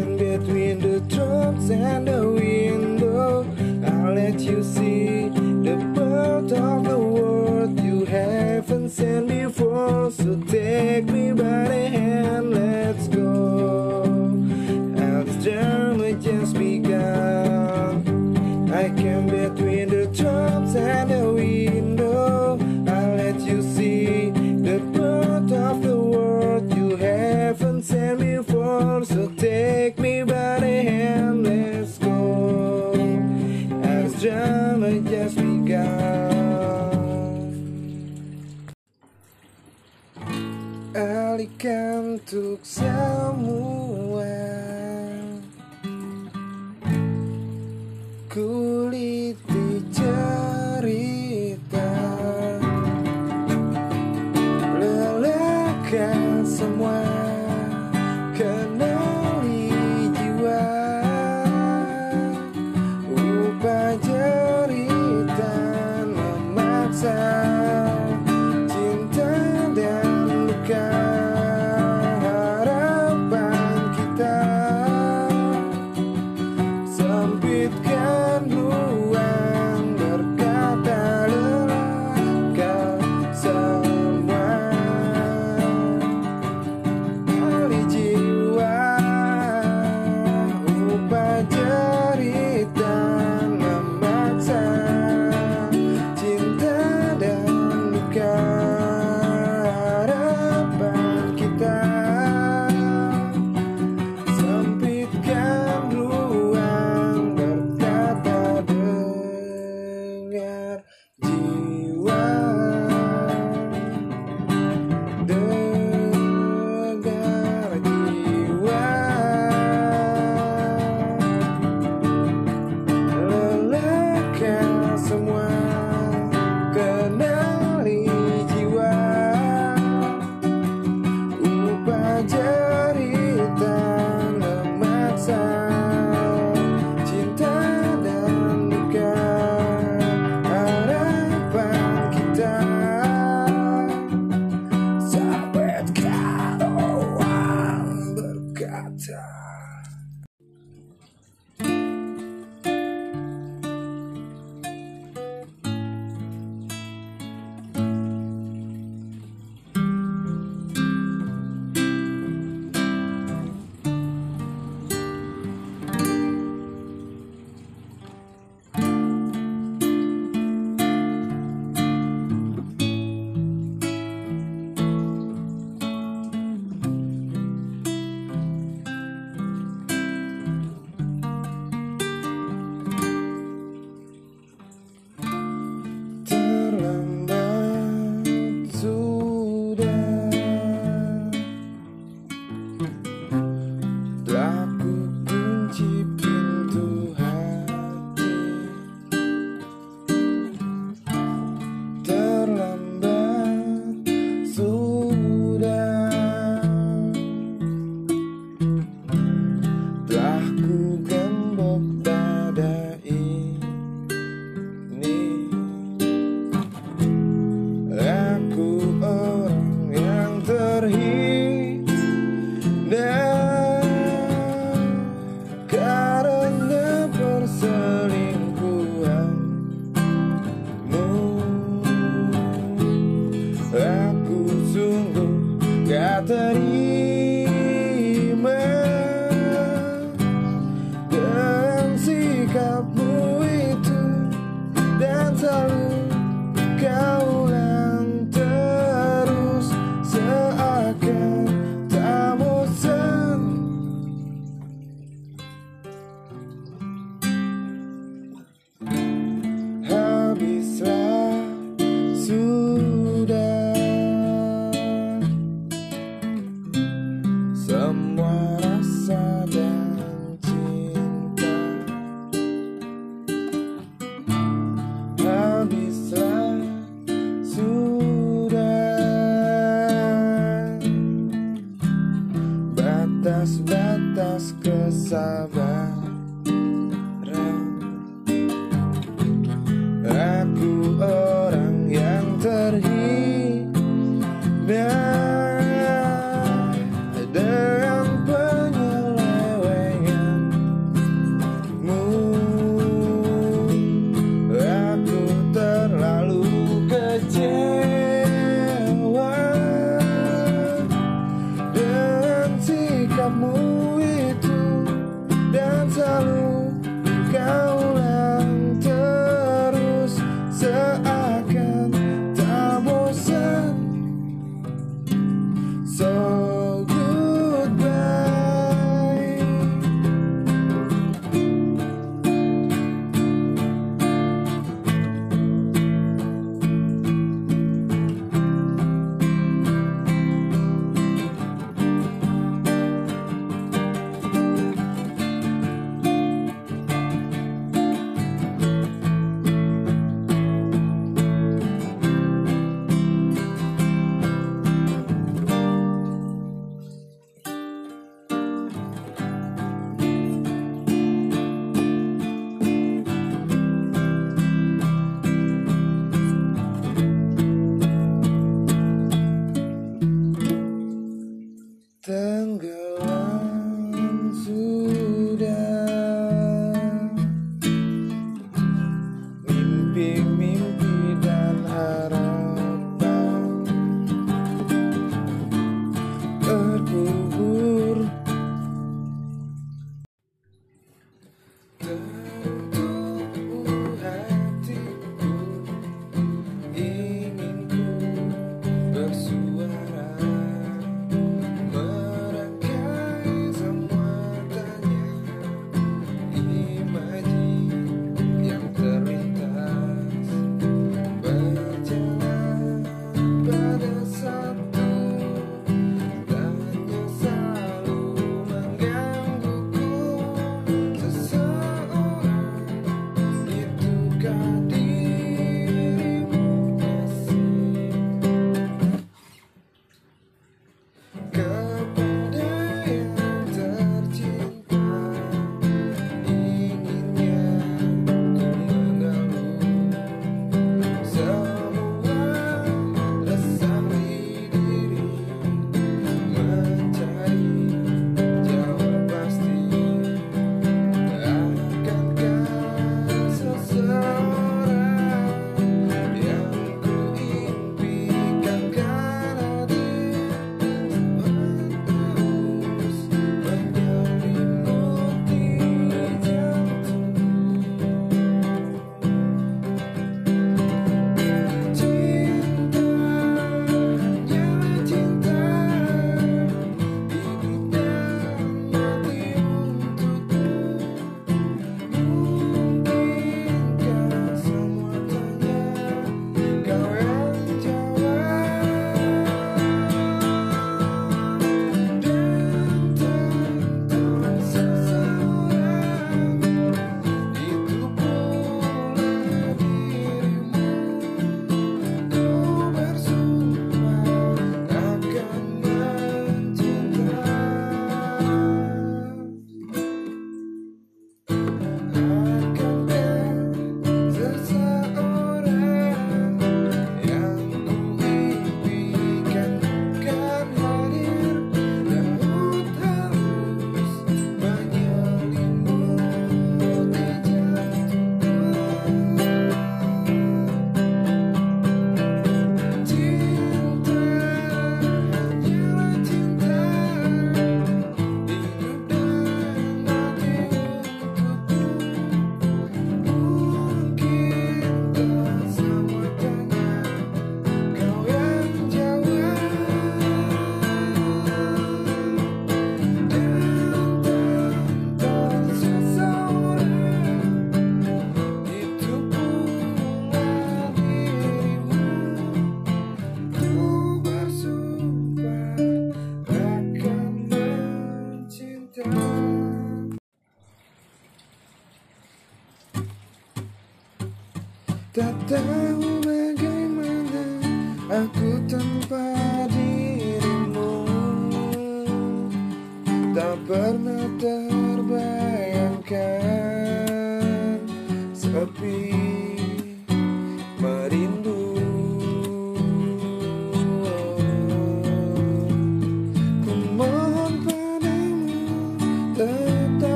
Between the drums and the window. I'll let you see the part of the world You haven't seen before. So take me by the hand untuk semu.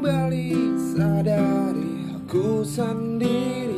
kembali sadari aku sendiri.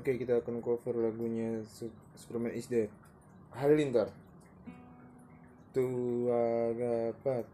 Oke, kita akan cover lagunya Superman is Dead. Halilintar. Tua gapat.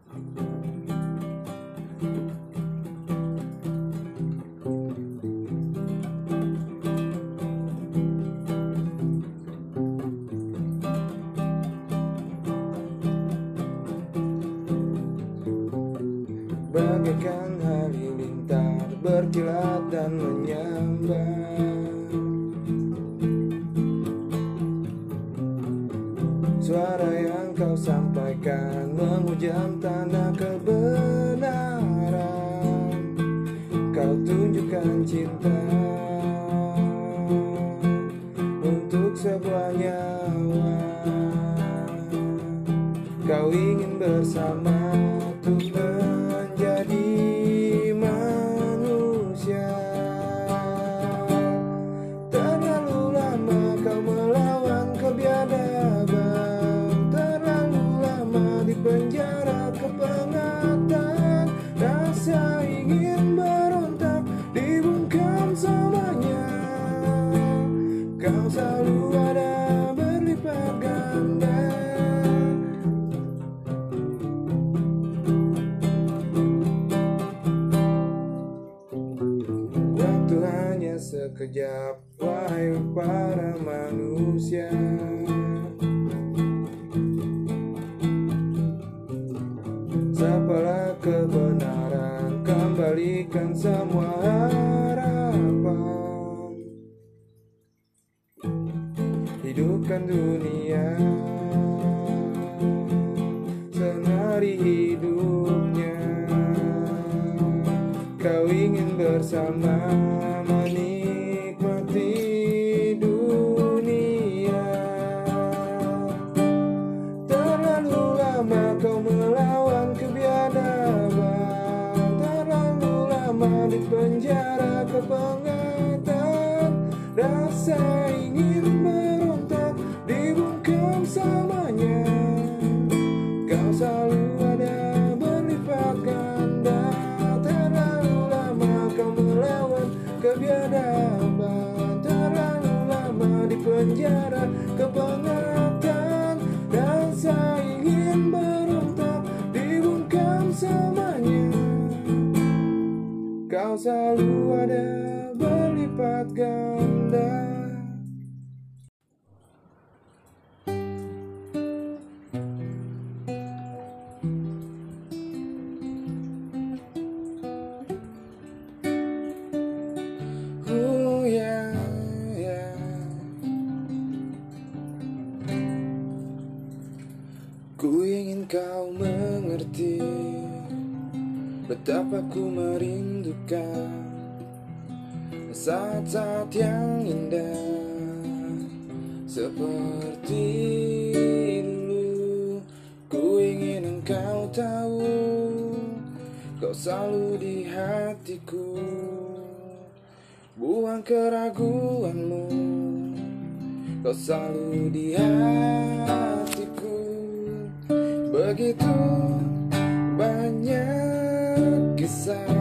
Banyak kisah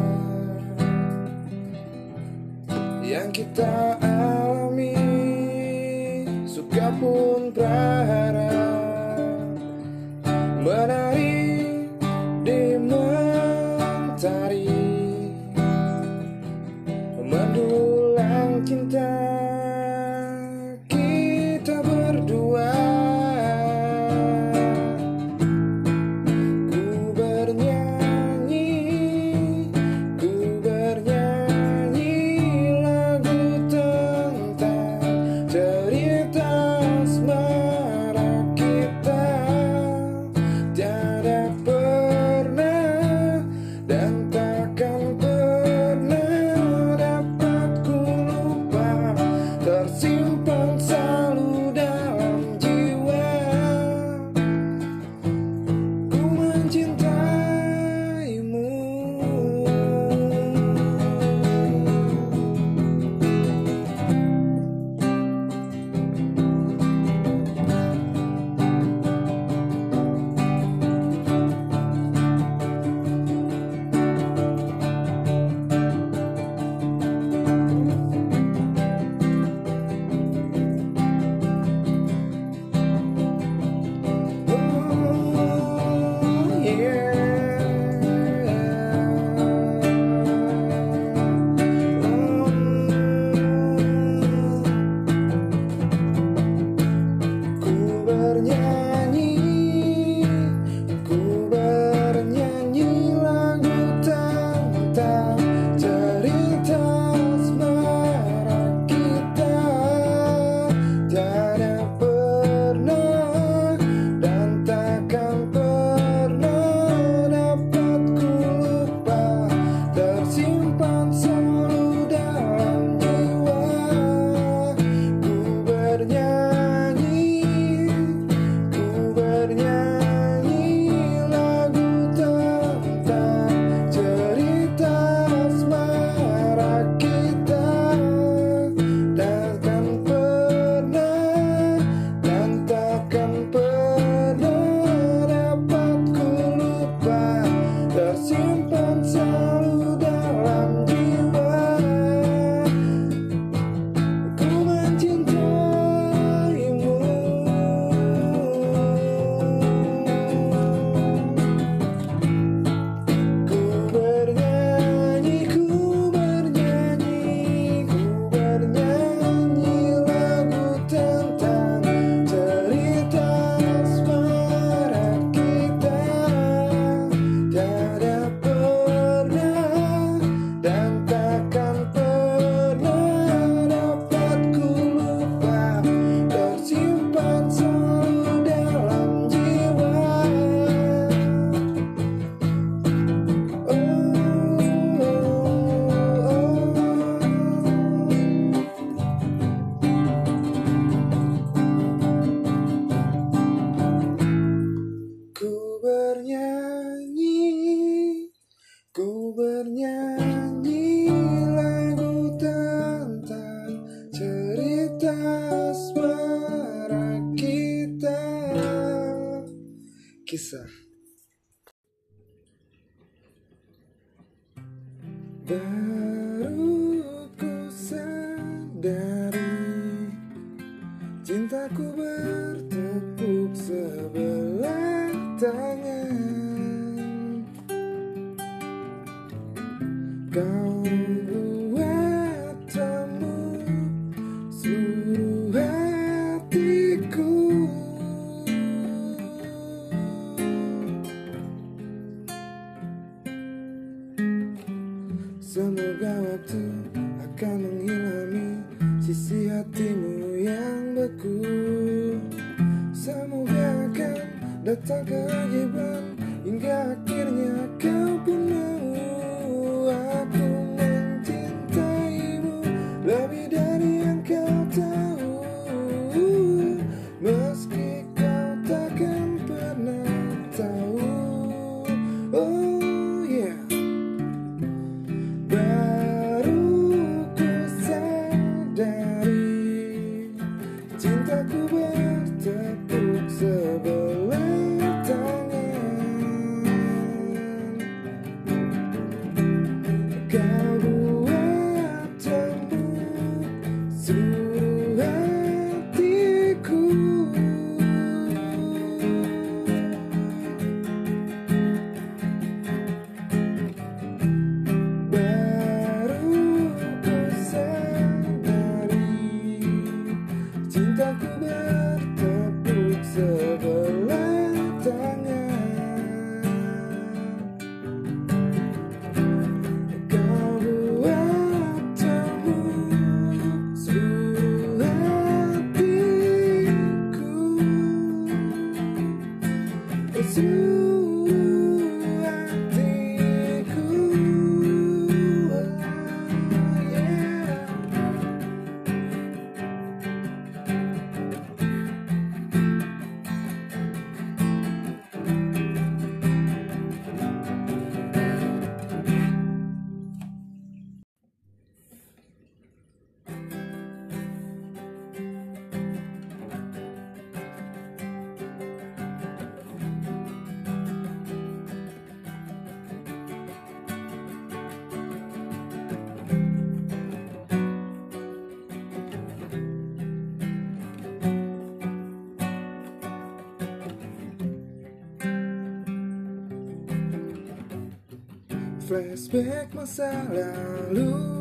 flashback masalalu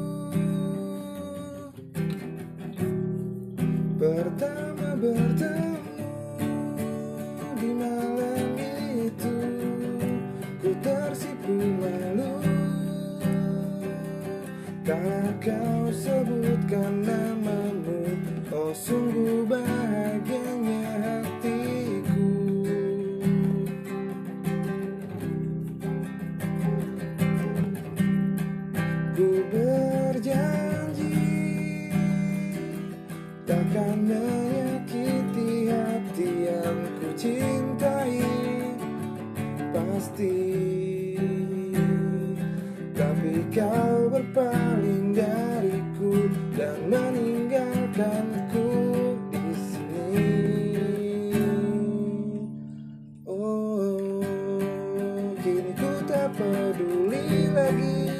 lagi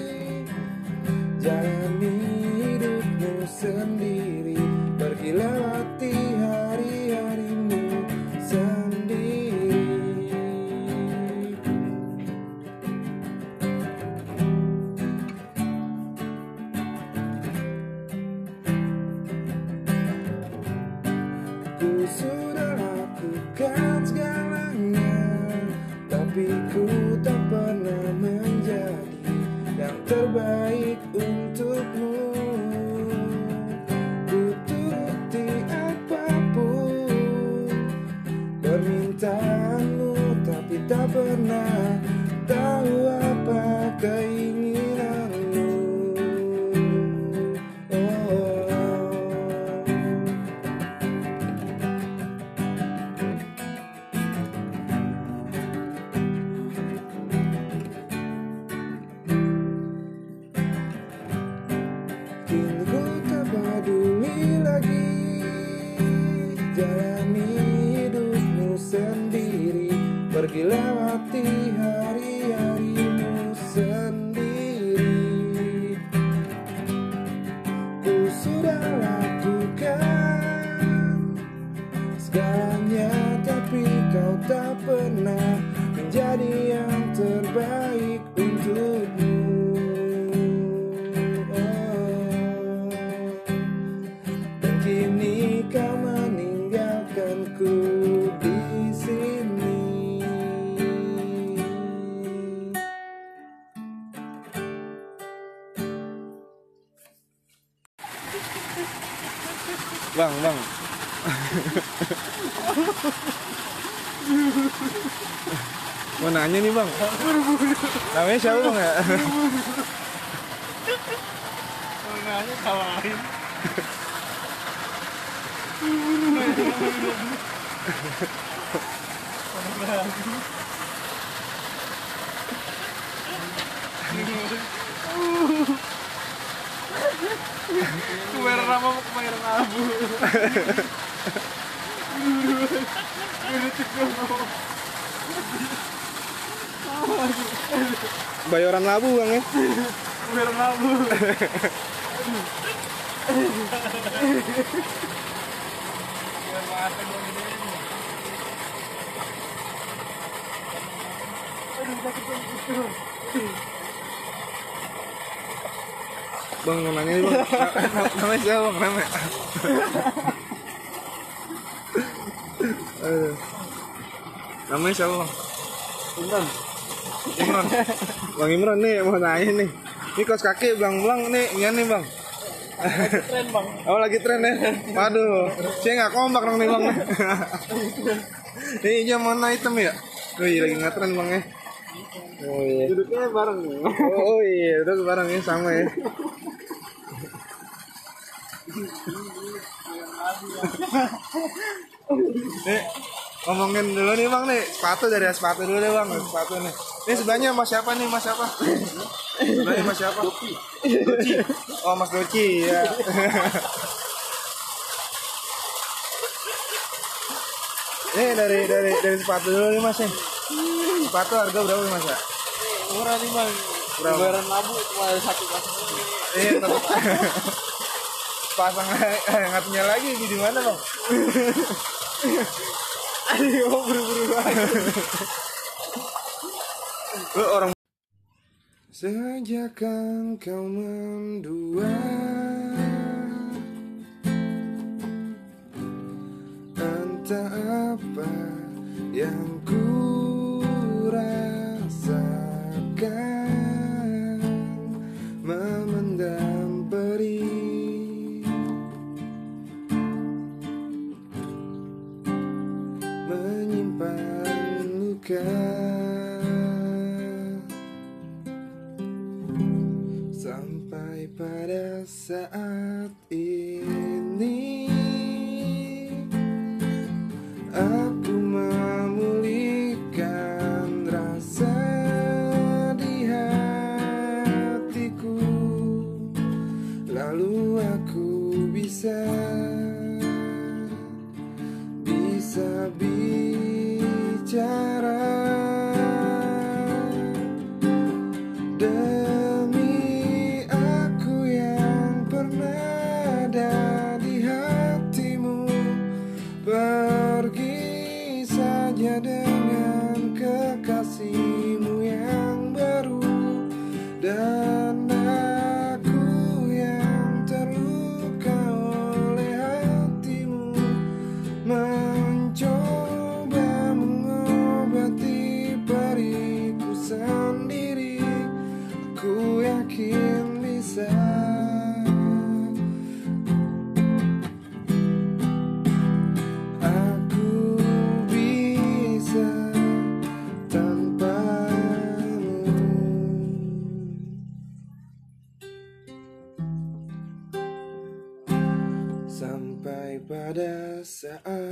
bang ya? Kemarin abu Bang mau nanya bang. Na- Namanya siapa bang? Namanya? Namanya siapa bang? Imran Imron. Bang Imron nih mau nanya nih. Ini kos kaki bang bang nih, iya nih bang. Keren bang Oh lagi tren ya? Waduh, saya nggak kompak dong nih bang. Ini hijau mana hitam ya? Oh iya lagi ngetren bang ya. Oh iya. Duduknya bareng nih Oh, oh iya, itu barang ya sama ya. nih ngomongin dulu nih bang nih. Sepatu dari sepatu dulu deh bang sepatu nih. Ini sebelahnya mas siapa nih mas siapa? Sebelahnya mas siapa? Doci oh mas Doci ya. Nih dari dari dari sepatu dulu nih mas nih. Sepatu harga berapa nih mas ya? Murah nih bang. Berapa? Kemarin abu cuma satu pasang Iya, tetap. pasang hangatnya lagi di mana bang? Ayo buru-buru banget orang Sejak kau mendua. Entah apa yang ku luka sampai pada saat pada